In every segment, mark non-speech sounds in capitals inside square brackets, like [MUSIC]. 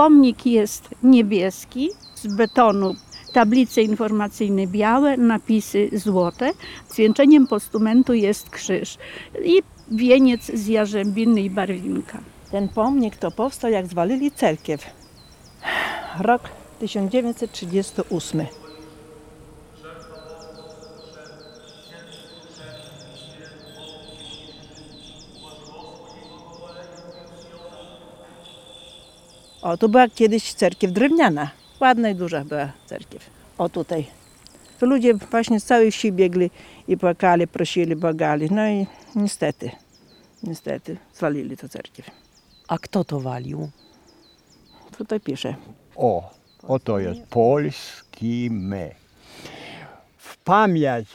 Pomnik jest niebieski, z betonu tablice informacyjne białe, napisy złote. Zwieńczeniem postumentu jest krzyż i wieniec z jarzębiny i barwinka. Ten pomnik to powstał jak zwalili cerkiew. Rok 1938. O, tu była kiedyś cerkiew drewniana. Ładna i duża była cerkiew. O tutaj. Tu ludzie właśnie z całej wsi biegli i płakali, prosili, błagali. No i niestety, niestety zwalili tę cerkiew. A kto to walił? Tutaj pisze. O, oto jest polski my. W pamięć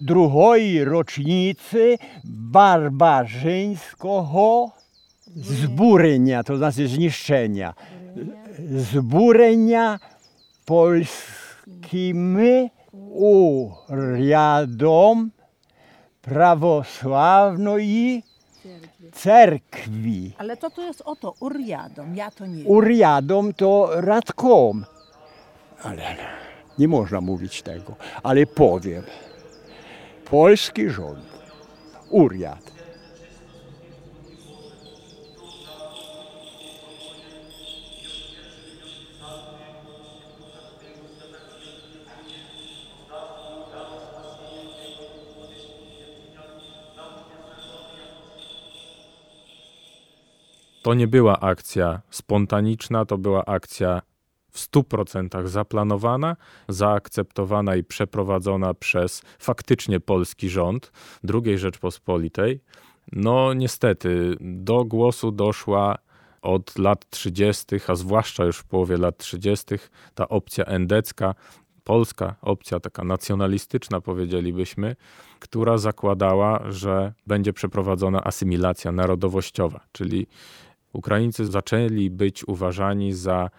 drugiej rocznicy barbarzyńskiego zburenia, to znaczy zniszczenia. Zburenia polskimi uriadom prawosławnej cerkwi. Ale co to jest oto? Uriadom, ja to nie wiem. Uriadom to radkom. Ale nie można mówić tego, ale powiem. Polski rząd, uriad. To nie była akcja spontaniczna, to była akcja w 100% zaplanowana, zaakceptowana i przeprowadzona przez faktycznie polski rząd II Rzeczpospolitej. No niestety, do głosu doszła od lat 30., a zwłaszcza już w połowie lat 30., ta opcja endecka, polska opcja, taka nacjonalistyczna powiedzielibyśmy, która zakładała, że będzie przeprowadzona asymilacja narodowościowa, czyli Ukraińcy zaczęli być uważani za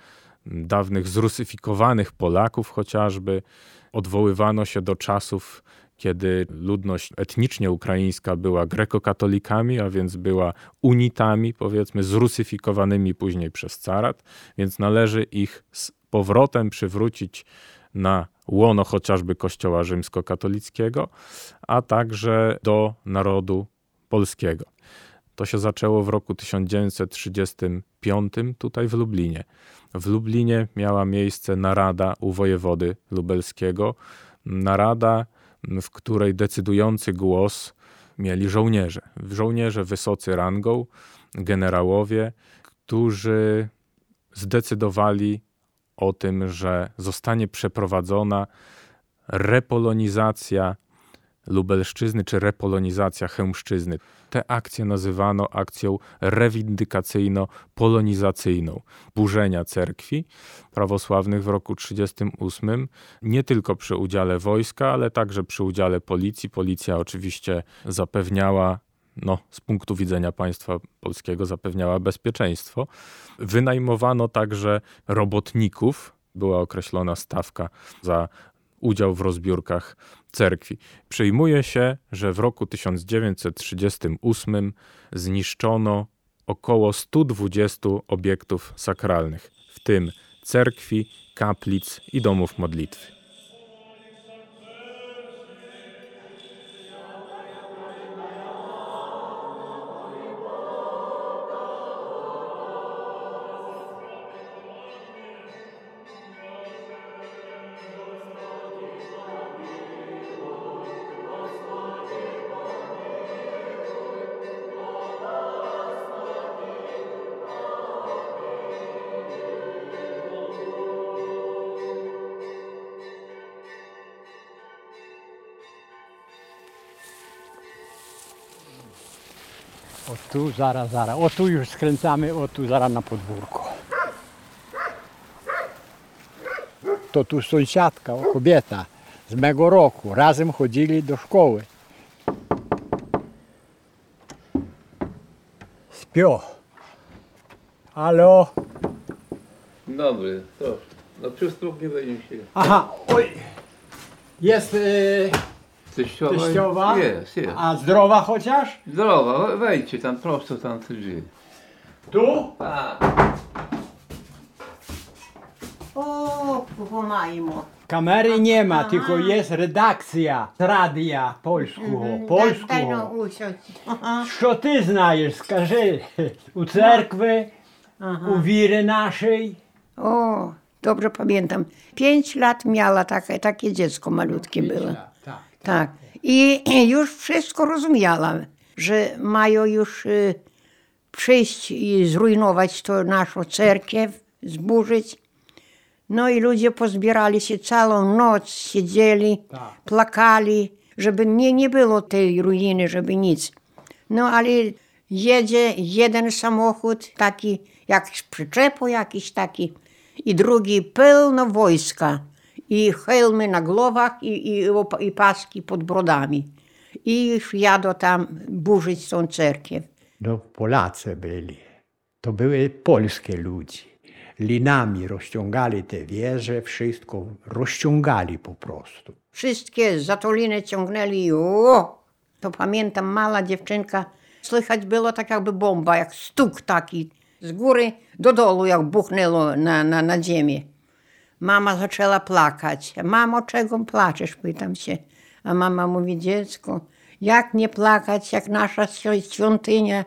dawnych zrusyfikowanych Polaków chociażby. Odwoływano się do czasów, kiedy ludność etnicznie ukraińska była grekokatolikami, a więc była unitami, powiedzmy, zrusyfikowanymi później przez carat, więc należy ich z powrotem przywrócić na łono chociażby Kościoła rzymskokatolickiego, a także do narodu polskiego. To się zaczęło w roku 1935 tutaj w Lublinie. W Lublinie miała miejsce narada u wojewody lubelskiego. Narada, w której decydujący głos mieli żołnierze. Żołnierze wysocy rangą, generałowie, którzy zdecydowali o tym, że zostanie przeprowadzona repolonizacja Lubelszczyzny czy repolonizacja Chełmszczyzny. Te akcje nazywano akcją rewindykacyjno-polonizacyjną burzenia cerkwi prawosławnych w roku 1938, nie tylko przy udziale wojska, ale także przy udziale policji. Policja oczywiście zapewniała no, z punktu widzenia państwa polskiego zapewniała bezpieczeństwo. Wynajmowano także robotników, była określona stawka za udział w rozbiórkach cerkwi. Przyjmuje się, że w roku 1938 zniszczono około 120 obiektów sakralnych, w tym cerkwi, kaplic i domów modlitwy. O tu, zaraz, zaraz. O tu już skręcamy, o tu zaraz na podwórko. To tu sąsiadka, o, kobieta z mego roku. Razem chodzili do szkoły. Śpio. Halo. Dobry, proszę. No przez próg nie wejdzie się. Aha, oj. Jest yy, Teściowa, Teściowa? Jest, jest. A zdrowa chociaż? Zdrowa, wejdźcie tam prosto tam te drzwi. Tu? A. O, pomajmo. Kamery nie ma, tylko jest redakcja z radia polskiego. Mhm, Daj mhm. tak, tak, no Polskiego. usiąść. Co ty znajesz, skaży? U cerkwy, no. u wiry naszej. O, dobrze pamiętam. Pięć lat miała takie, takie dziecko malutkie było. Tak. I [CLEARS THROAT] już wszystko rozumiała, że mają już y, przyjść i zrujnować to naszą cerkiew, zburzyć. No i ludzie pozbierali się całą noc, siedzieli, Tak. płakali, żeby nie, nie było tej ruiny, żeby nic. No ale jedzie jeden samochód, taki jak z przyczepu jakiś taki, i drugi pełno wojska, i hełmy na głowach, i, i, i paski pod brodami. I jadą tam burzyć tą cerkiew. No Polacy byli. To były polskie ludzie. Linami rozciągali te wieże, wszystko rozciągali po prostu. Wszystkie zatoliny ciągnęli i o! To pamiętam, mała dziewczynka, słychać było tak jakby bomba, jak stuk taki z góry do dołu, jak buchnęło na, na, na ziemię. Mama zaczęła płakać. Mamo, czego płaczesz? Pytam się. A mama mówi, dziecko, jak nie płakać, jak nasza świ- świątynia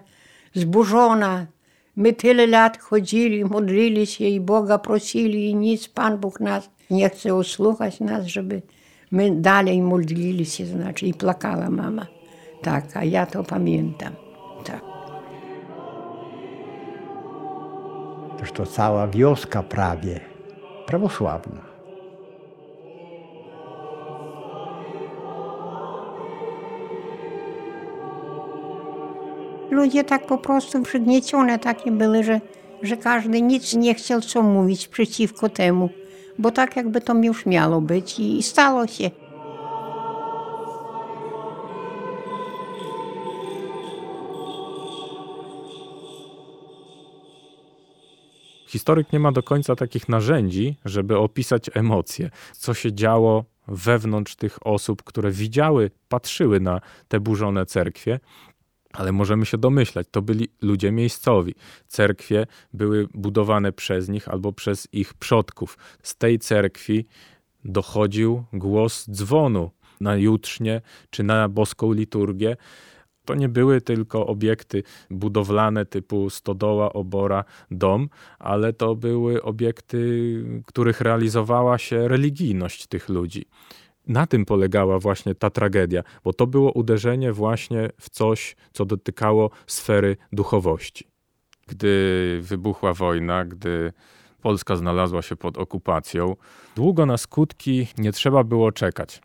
zburzona. My tyle lat chodzili, modlili się i Boga prosili i nic Pan Bóg nas nie chce usłuchać nas, żeby my dalej modlili się, znaczy i płakała mama. Tak, a ja to pamiętam. Tak. Toż to cała wioska prawie prawosławna. Ludzie tak po prostu przygniecione takie były, że, że każdy nic nie chciał co mówić przeciwko temu, bo tak jakby to już miało być i, stało się. Historyk nie ma do końca takich narzędzi, żeby opisać emocje, co się działo wewnątrz tych osób, które widziały, patrzyły na te burzone cerkwie. Ale możemy się domyślać, to byli ludzie miejscowi. Cerkwie były budowane przez nich albo przez ich przodków. Z tej cerkwi dochodził głos dzwonu na jutrznie czy na boską liturgię. To nie były tylko obiekty budowlane typu stodoła, obora, dom, ale to były obiekty, których realizowała się religijność tych ludzi. Na tym polegała właśnie ta tragedia, bo to było uderzenie właśnie w coś, co dotykało sfery duchowości. Gdy wybuchła wojna, gdy Polska znalazła się pod okupacją, długo na skutki nie trzeba było czekać.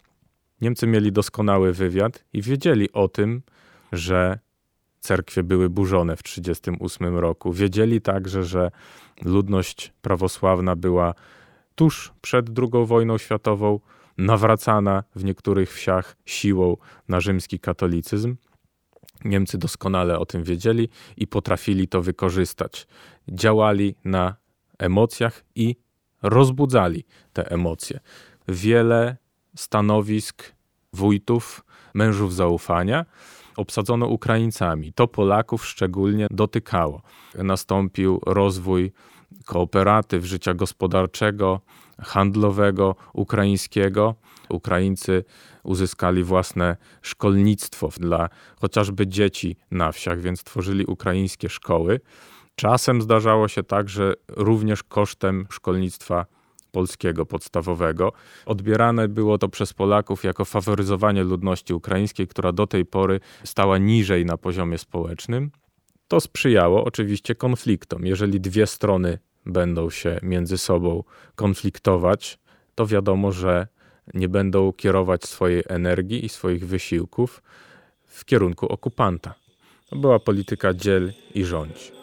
Niemcy mieli doskonały wywiad i wiedzieli o tym, że cerkwie były burzone w 1938 roku. Wiedzieli także, że ludność prawosławna była tuż przed II wojną światową nawracana w niektórych wsiach siłą na rzymski katolicyzm. Niemcy doskonale o tym wiedzieli i potrafili to wykorzystać. Działali na emocjach i rozbudzali te emocje. Wiele stanowisk wójtów, mężów zaufania obsadzono Ukraińcami. To Polaków szczególnie dotykało. Nastąpił rozwój kooperatyw życia gospodarczego, handlowego, ukraińskiego. Ukraińcy uzyskali własne szkolnictwo dla chociażby dzieci na wsiach, więc tworzyli ukraińskie szkoły. Czasem zdarzało się tak, że również kosztem szkolnictwa polskiego podstawowego. Odbierane było to przez Polaków jako faworyzowanie ludności ukraińskiej, która do tej pory stała niżej na poziomie społecznym. To sprzyjało oczywiście konfliktom. Jeżeli dwie strony będą się między sobą konfliktować, to wiadomo, że nie będą kierować swojej energii i swoich wysiłków w kierunku okupanta. To była polityka dziel i rządź.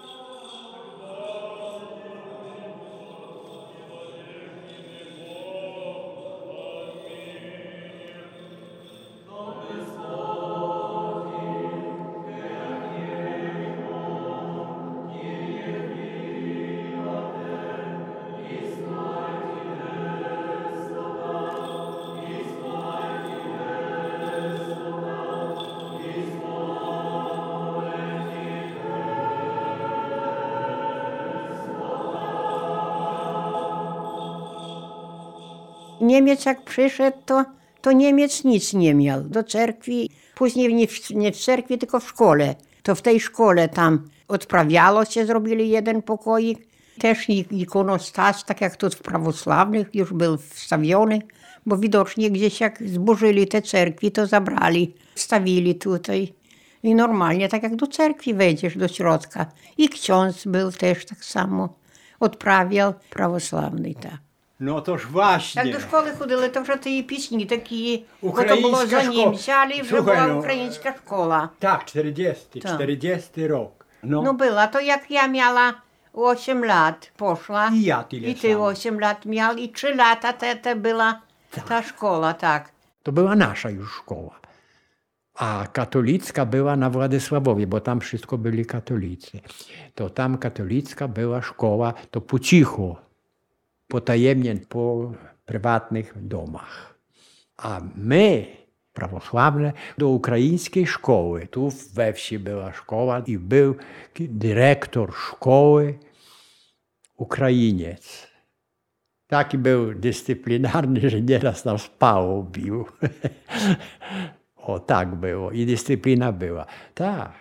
Niemiec jak przyszedł, to, to Niemiec nic nie miał do cerkwi. Później nie w, nie w cerkwi, tylko w szkole. To w tej szkole tam odprawiało się, zrobili jeden pokoik. Też ikonostas, tak jak tu w prawosławnych, już był wstawiony, bo widocznie gdzieś jak zburzyli te cerkwi, to zabrali, wstawili tutaj. I normalnie, tak jak do cerkwi wejdziesz do środka. I ksiądz był też tak samo, odprawiał prawosławny, tak. No toż właśnie. Jak do szkoły chodzili, to вже ті пісні такі, бо то Українська було за школа. німцями, вже Слухай, була ну, українська школа. Tak, 40, Tak. 40 rok. No, Ну, була, то як я мала 8 лет, пошла. I ja tyle І ти samo. 8 лет мав, і 3 лета це, це була та школа, так. to była nasza już szkoła. A katolicka była na Władysławowie, bo tam wszystko byli katolicy. To tam katolicka była szkoła, to po cichu, potajemnie, po prywatnych domach. A my, prawosławne, do ukraińskiej szkoły. Tu we wsi była szkoła i był dyrektor szkoły Ukrainiec. Taki był dyscyplinarny, że nieraz nam spało bił. [LAUGHS] o, tak było. I dyscyplina była. Tak.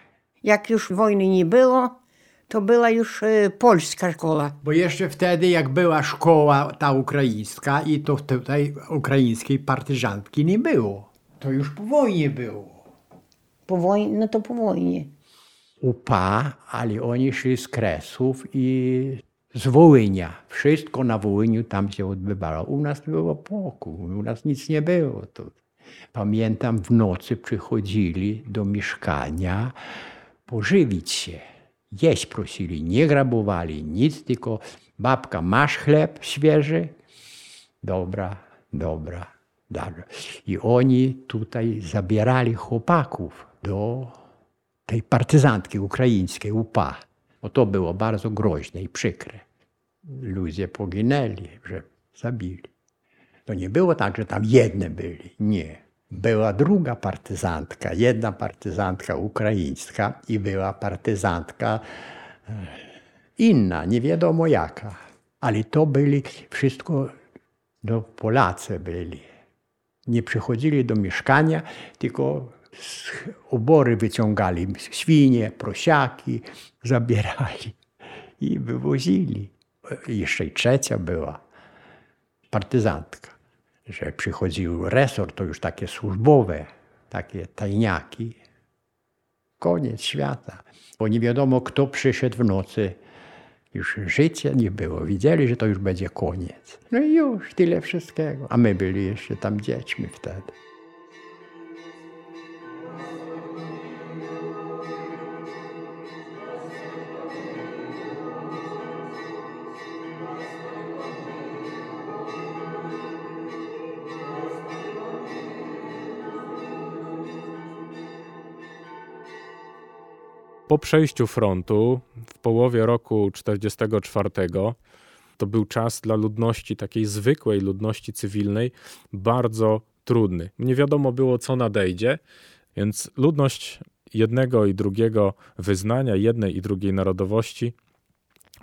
Jak już wojny nie było, to była już e, polska szkoła. Bo jeszcze wtedy, jak była szkoła ta ukraińska i to tutaj ukraińskiej partyżantki nie było. To już po wojnie było. Po wojnie, no to po wojnie. UPA, ale oni szli z Kresów i z Wołynia. Wszystko na Wołyniu tam się odbywało. U nas było pokój, u nas nic nie było. Tu. Pamiętam, w nocy przychodzili do mieszkania pożywić się Jeść prosili, nie grabowali, nic, tylko babka, masz chleb świeży? Dobra, dobra, dobra. I oni tutaj zabierali chłopaków do tej partyzantki ukraińskiej UPA. Bo to było bardzo groźne i przykre. Ludzie poginęli, że zabili. To nie było tak, że tam jedne byli. Nie. Była druga partyzantka, jedna partyzantka ukraińska i była partyzantka e, inna, nie wiadomo jaka. Ale to byli wszystko do Polacy byli. Nie przychodzili do mieszkania, tylko obory wyciągali świnie, prosiaki, zabierali i wywozili. Jeszcze i trzecia była partyzantka, że przychodził resort, to już takie służbowe, takie tajniaki. Koniec świata, bo nie wiadomo, kto przyszedł w nocy. Już życia nie było. Widzieli, że to już będzie koniec. No i już tyle wszystkiego. A my byli jeszcze tam dziećmi wtedy. Po przejściu frontu w połowie roku 1944 to był czas dla ludności, takiej zwykłej ludności cywilnej, bardzo trudny. Nie wiadomo było, co nadejdzie, więc ludność jednego i drugiego wyznania, jednej i drugiej narodowości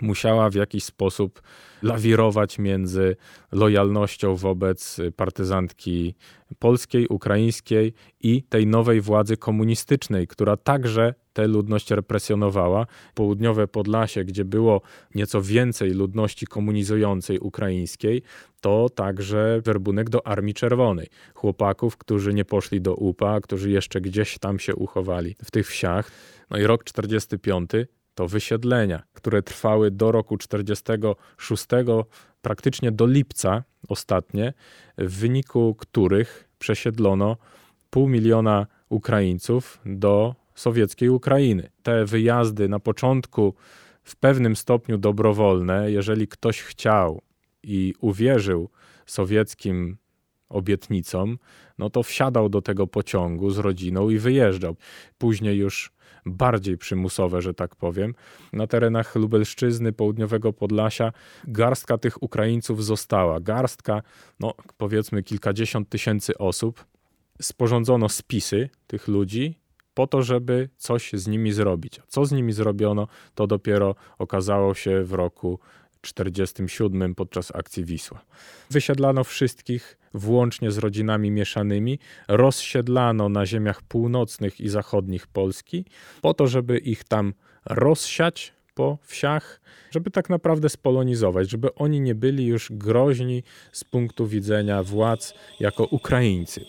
musiała w jakiś sposób lawirować między lojalnością wobec partyzantki polskiej, ukraińskiej i tej nowej władzy komunistycznej, która także tę ludność represjonowała. Południowe Podlasie, gdzie było nieco więcej ludności komunizującej ukraińskiej, to także werbunek do Armii Czerwonej. Chłopaków, którzy nie poszli do UPA, którzy jeszcze gdzieś tam się uchowali w tych wsiach. No i rok 45 to wysiedlenia, które trwały do roku 46, praktycznie do lipca ostatnie, w wyniku których przesiedlono pół miliona Ukraińców do sowieckiej Ukrainy. Te wyjazdy na początku w pewnym stopniu dobrowolne, jeżeli ktoś chciał i uwierzył sowieckim obietnicom, no to wsiadał do tego pociągu z rodziną i wyjeżdżał. Później już bardziej przymusowe, że tak powiem. Na terenach Lubelszczyzny, południowego Podlasia garstka tych Ukraińców została. Garstka, no powiedzmy kilkadziesiąt tysięcy osób. Sporządzono spisy tych ludzi po to, żeby coś z nimi zrobić. A co z nimi zrobiono, to dopiero okazało się w roku 1947 podczas akcji Wisła. Wysiedlano wszystkich, włącznie z rodzinami mieszanymi, rozsiedlano na ziemiach północnych i zachodnich Polski, po to, żeby ich tam rozsiać po wsiach, żeby tak naprawdę spolonizować, żeby oni nie byli już groźni z punktu widzenia władz jako Ukraińcy.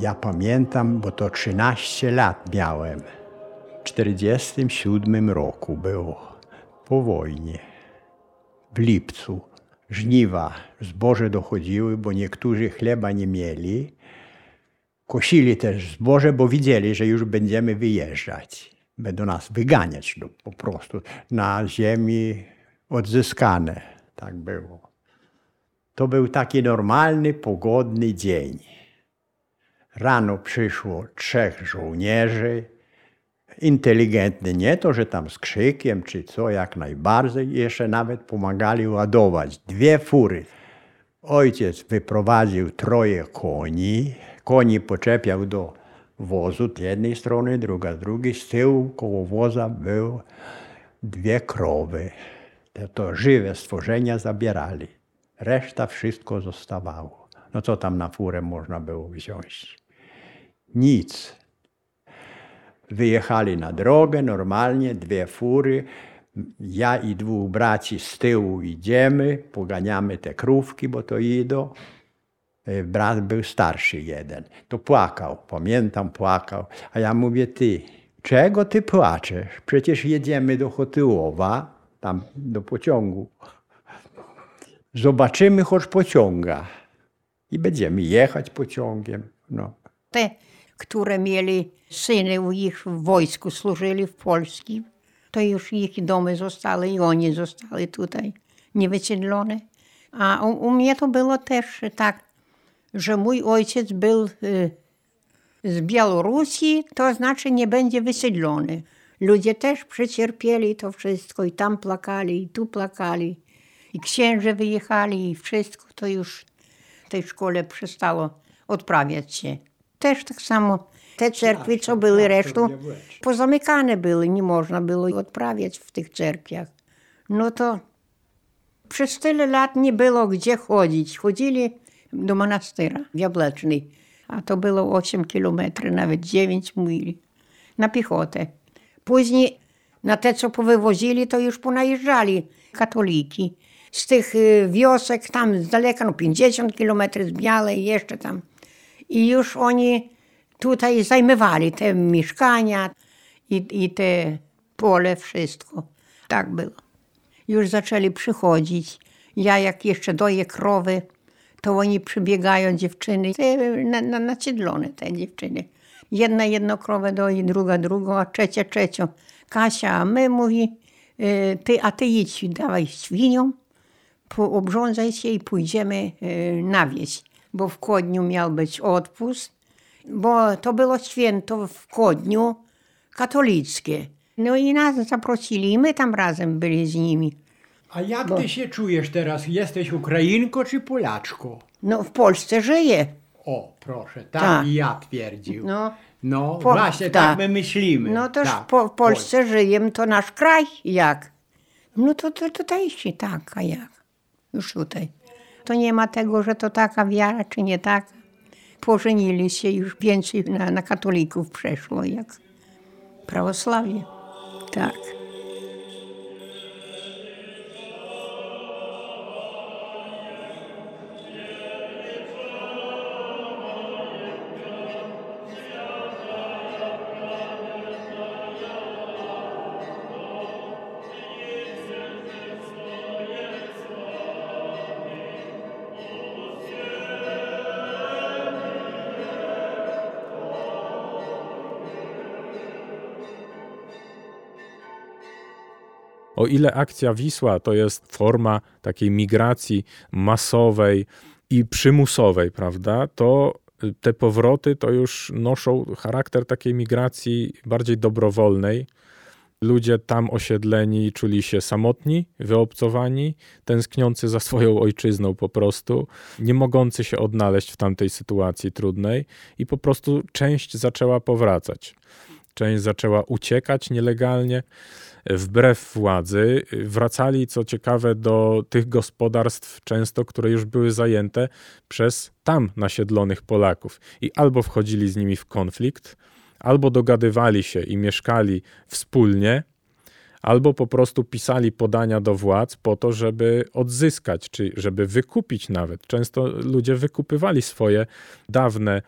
Ja pamiętam, bo to 13 lat miałem. W 1947 roku było, po wojnie, w lipcu. Żniwa, zboże dochodziły, bo niektórzy chleba nie mieli. Kosili też zboże, bo widzieli, że już będziemy wyjeżdżać. Będą nas wyganiać no, po prostu na ziemi odzyskane. Tak było. To był taki normalny, pogodny dzień. Rano przyszło trzech żołnierzy, inteligentny, nie to, że tam z krzykiem czy co, jak najbardziej, jeszcze nawet pomagali ładować dwie fury. Ojciec wyprowadził troje koni, koni poczepiał do wozu z jednej strony, druga z drugiej, z tyłu koło woza były dwie krowy. To, to żywe stworzenia zabierali. Reszta wszystko zostawało. No co tam na furę można było wziąć? Nic. Wyjechali na drogę normalnie, dwie fury. Ja i dwóch braci z tyłu idziemy, poganiamy te krówki, bo to idą. E, Brat był starszy jeden. To płakał, pamiętam, płakał. A ja mówię, ty, czego ty płaczesz? Przecież jedziemy do Chotyłowa, tam do pociągu. Zobaczymy choć pociąga. I będziemy jechać pociągiem. No. Te, które mieli syny u ich w wojsku, służyli w Polskim, to już ich domy zostały i oni zostali tutaj niewysiedlone. A u, u mnie to było też tak, że mój ojciec był y, z Białorusi, to znaczy nie będzie wysiedlony. Ludzie też przecierpieli to wszystko i tam plakali, i tu plakali. I księże wyjechali i wszystko to już w tej szkole przestało odprawiać się. Też tak samo te cerkwy, co były resztą, pozamykane były, nie można było odprawiać w tych cerkwiach. No to przez tyle lat nie było gdzie chodzić. Chodzili do monastyra w Jablecznej, a to było 8 kilometrów, nawet 9 mil na piechotę. Później na te, co powywozili, to już ponajeżdżali katoliki. Z tych wiosek tam z daleka, no 50 kilometrów z Białej, jeszcze tam. I już oni tutaj zajmowali te mieszkania i, i te pole, wszystko. Tak było. Już zaczęli przychodzić. Ja jak jeszcze doję krowy, to oni przybiegają dziewczyny, te, na, na, naciedlone te dziewczyny. Jedna jedną krowę doi, druga drugą, a trzecia trzecią. Kasia, a my mówi, y, ty, a ty idź, dawaj świniom, obrządzaj się i pójdziemy y, na wieś. Bo w Kodniu miał być odpust, bo to było święto w Kodniu katolickie. No i nas zaprosili i my tam razem byli z nimi. A jak ty się czujesz teraz? Jesteś Ukrainką czy Polaczką? No w Polsce żyję. O, proszę, tak, i ja twierdził. No, No, Po- właśnie tak. tak. my myślimy. no toż tak, po, w Polsce żyję, to nasz kraj jak? No to, to tutaj się tak, a jak? Już tutaj. To nie ma tego, że to taka wiara, czy nie taka. Pożenili się już więcej na, na katolików przeszło, jak prawosławie. Tak. O ile akcja Wisła to jest forma takiej migracji masowej i przymusowej, prawda, to te powroty to już noszą charakter takiej migracji bardziej dobrowolnej. Ludzie tam osiedleni czuli się samotni, wyobcowani, tęskniący za swoją ojczyzną po prostu, nie mogący się odnaleźć w tamtej sytuacji trudnej i po prostu część zaczęła powracać. Część zaczęła uciekać nielegalnie wbrew władzy. Wracali, co ciekawe, do tych gospodarstw często, które już były zajęte przez tam nasiedlonych Polaków i albo wchodzili z nimi w konflikt, albo dogadywali się i mieszkali wspólnie, albo po prostu pisali podania do władz po to, żeby odzyskać, czy żeby wykupić nawet. Często ludzie wykupywali swoje dawne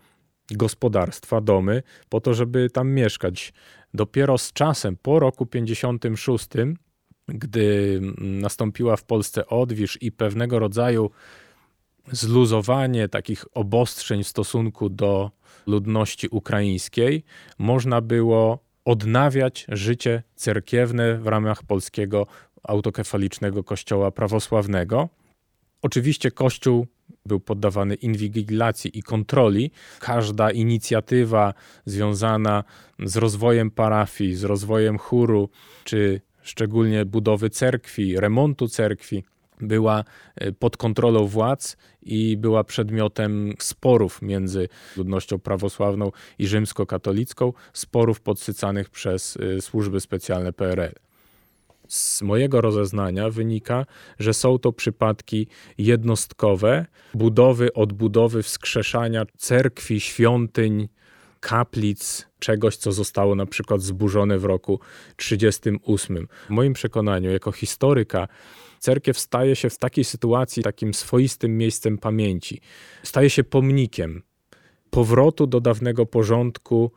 gospodarstwa, domy, po to, żeby tam mieszkać. Dopiero z czasem, po roku 56, gdy nastąpiła w Polsce odwilż i pewnego rodzaju zluzowanie takich obostrzeń w stosunku do ludności ukraińskiej, można było odnawiać życie cerkiewne w ramach polskiego autokefalicznego kościoła prawosławnego. Oczywiście kościół był poddawany inwigilacji i kontroli. Każda inicjatywa związana z rozwojem parafii, z rozwojem chóru, czy szczególnie budowy cerkwi, remontu cerkwi, była e, pod kontrolą władz i była przedmiotem sporów między ludnością prawosławną i rzymskokatolicką, sporów podsycanych przez e, służby specjalne PRL. Z mojego rozeznania wynika, że są to przypadki jednostkowe, budowy, odbudowy, wskrzeszania cerkwi, świątyń, kaplic, czegoś, co zostało na przykład zburzone w roku 1938. W moim przekonaniu, jako historyka, cerkiew staje się w takiej sytuacji takim swoistym miejscem pamięci. Staje się pomnikiem powrotu do dawnego porządku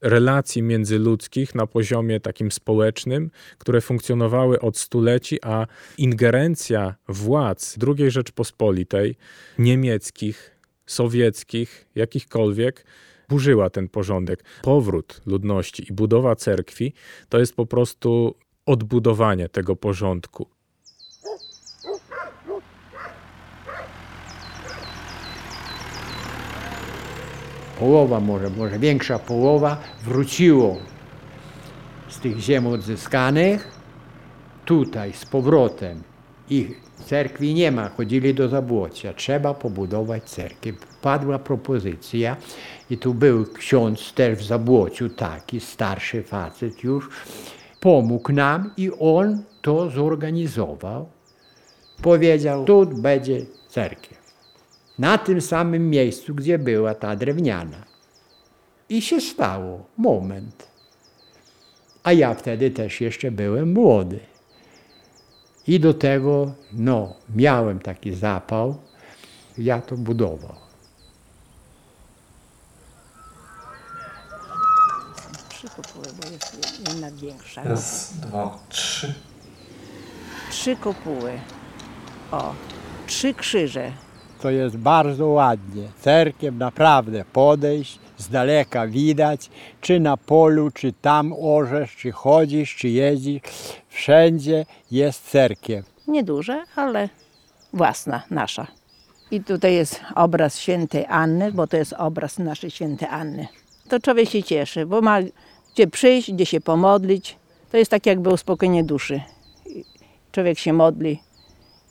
relacji międzyludzkich na poziomie takim społecznym, które funkcjonowały od stuleci, a ingerencja władz II Rzeczpospolitej, niemieckich, sowieckich, jakichkolwiek, burzyła ten porządek. Powrót ludności i budowa cerkwi to jest po prostu odbudowanie tego porządku. Połowa, może, może większa połowa wróciło z tych ziem odzyskanych tutaj z powrotem. Ich cerkwi nie ma, chodzili do Zabłocia. Trzeba pobudować cerkiew. Padła propozycja i tu był ksiądz też w Zabłociu, taki starszy facet już, pomógł nam i on to zorganizował. Powiedział, tu będzie cerkiew na tym samym miejscu, gdzie była ta drewniana. I się stało, moment. A ja wtedy też jeszcze byłem młody. I do tego, no, miałem taki zapał, ja to budował. Trzy kopuły, bo jest jedna większa. Raz, dwa, trzy. Trzy kopuły. O, trzy krzyże to jest bardzo ładnie. Cerkiew naprawdę podejść, z daleka widać, czy na polu, czy tam orzesz, czy chodzisz, czy jeździsz, wszędzie jest cerkiew. Nieduże, ale własna, nasza. I tutaj jest obraz świętej Anny, bo to jest obraz naszej świętej Anny. To człowiek się cieszy, bo ma gdzie przyjść, gdzie się pomodlić. To jest tak jakby uspokojenie duszy. Człowiek się modli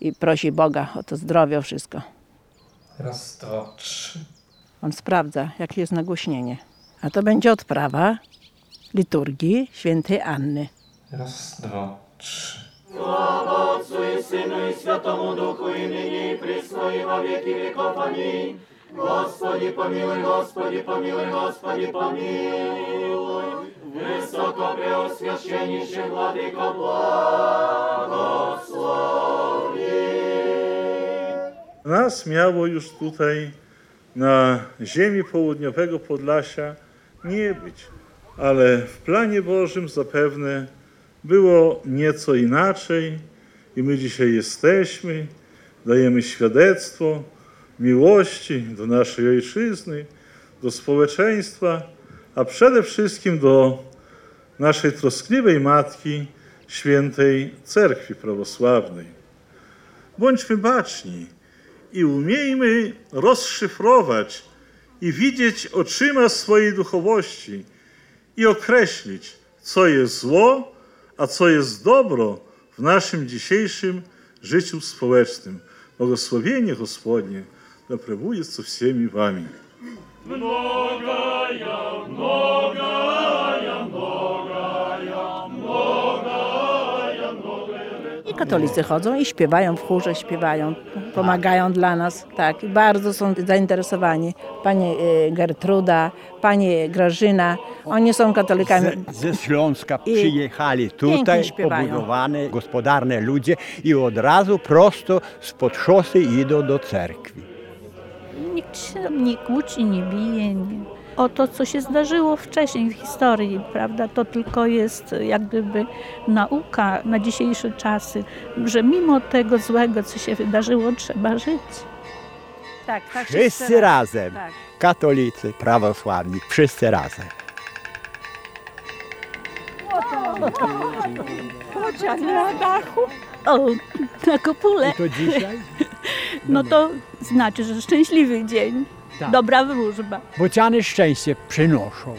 i prosi Boga o to zdrowie, o wszystko. Raz, dwa, trzy. On sprawdza, jakie jest nagłośnienie. A to będzie odprawa liturgii świętej Anny. Raz, dwa, trzy. Sława Otcu i Synu i Świętemu Duchu i nyní i prysno i na wieki wieków. Amin. Господи, помилуй, Господи, помилуй, Господи, помилуй. Высоко преосвященнейший Владыко, благослови. Nas miało już tutaj na ziemi południowego Podlasia nie być, ale w planie Bożym zapewne było nieco inaczej i my dzisiaj jesteśmy, dajemy świadectwo miłości do naszej ojczyzny, do społeczeństwa, a przede wszystkim do naszej troskliwej Matki, świętej Cerkwi Prawosławnej. Bądźmy baczni, i umiejmy rozszyfrować i widzieć oczyma swojej duchowości i określić, co jest zło, a co jest dobro w naszym dzisiejszym życiu społecznym. Błogosławienie Господnie да пребудет со всеми вами. Многая, многая, katolicy chodzą i śpiewają w chórze, śpiewają, pomagają dla nas, tak, i bardzo są zainteresowani. Pani e, Gertruda, pani Grażyna, oni są katolikami. Ze, ze Śląska przyjechali tutaj, pobudowane, gospodarne ludzie i od razu prosto spod szosy idą do cerkwi. Nikt się nie kłóci, nie bije. Nie. O to, co się zdarzyło wcześniej w historii, prawda, to tylko jest jak gdyby nauka na dzisiejsze czasy, że mimo tego złego, co się wydarzyło, trzeba żyć. Tak, tak. Wszyscy razem, Tak. katolicy, prawosławni, wszyscy razem. Chociaż na dachu. O, na kopule. I to dzisiaj? [LAUGHS] No to znaczy, że szczęśliwy dzień. Tak. Dobra wróżba. Bociany szczęście przynoszą.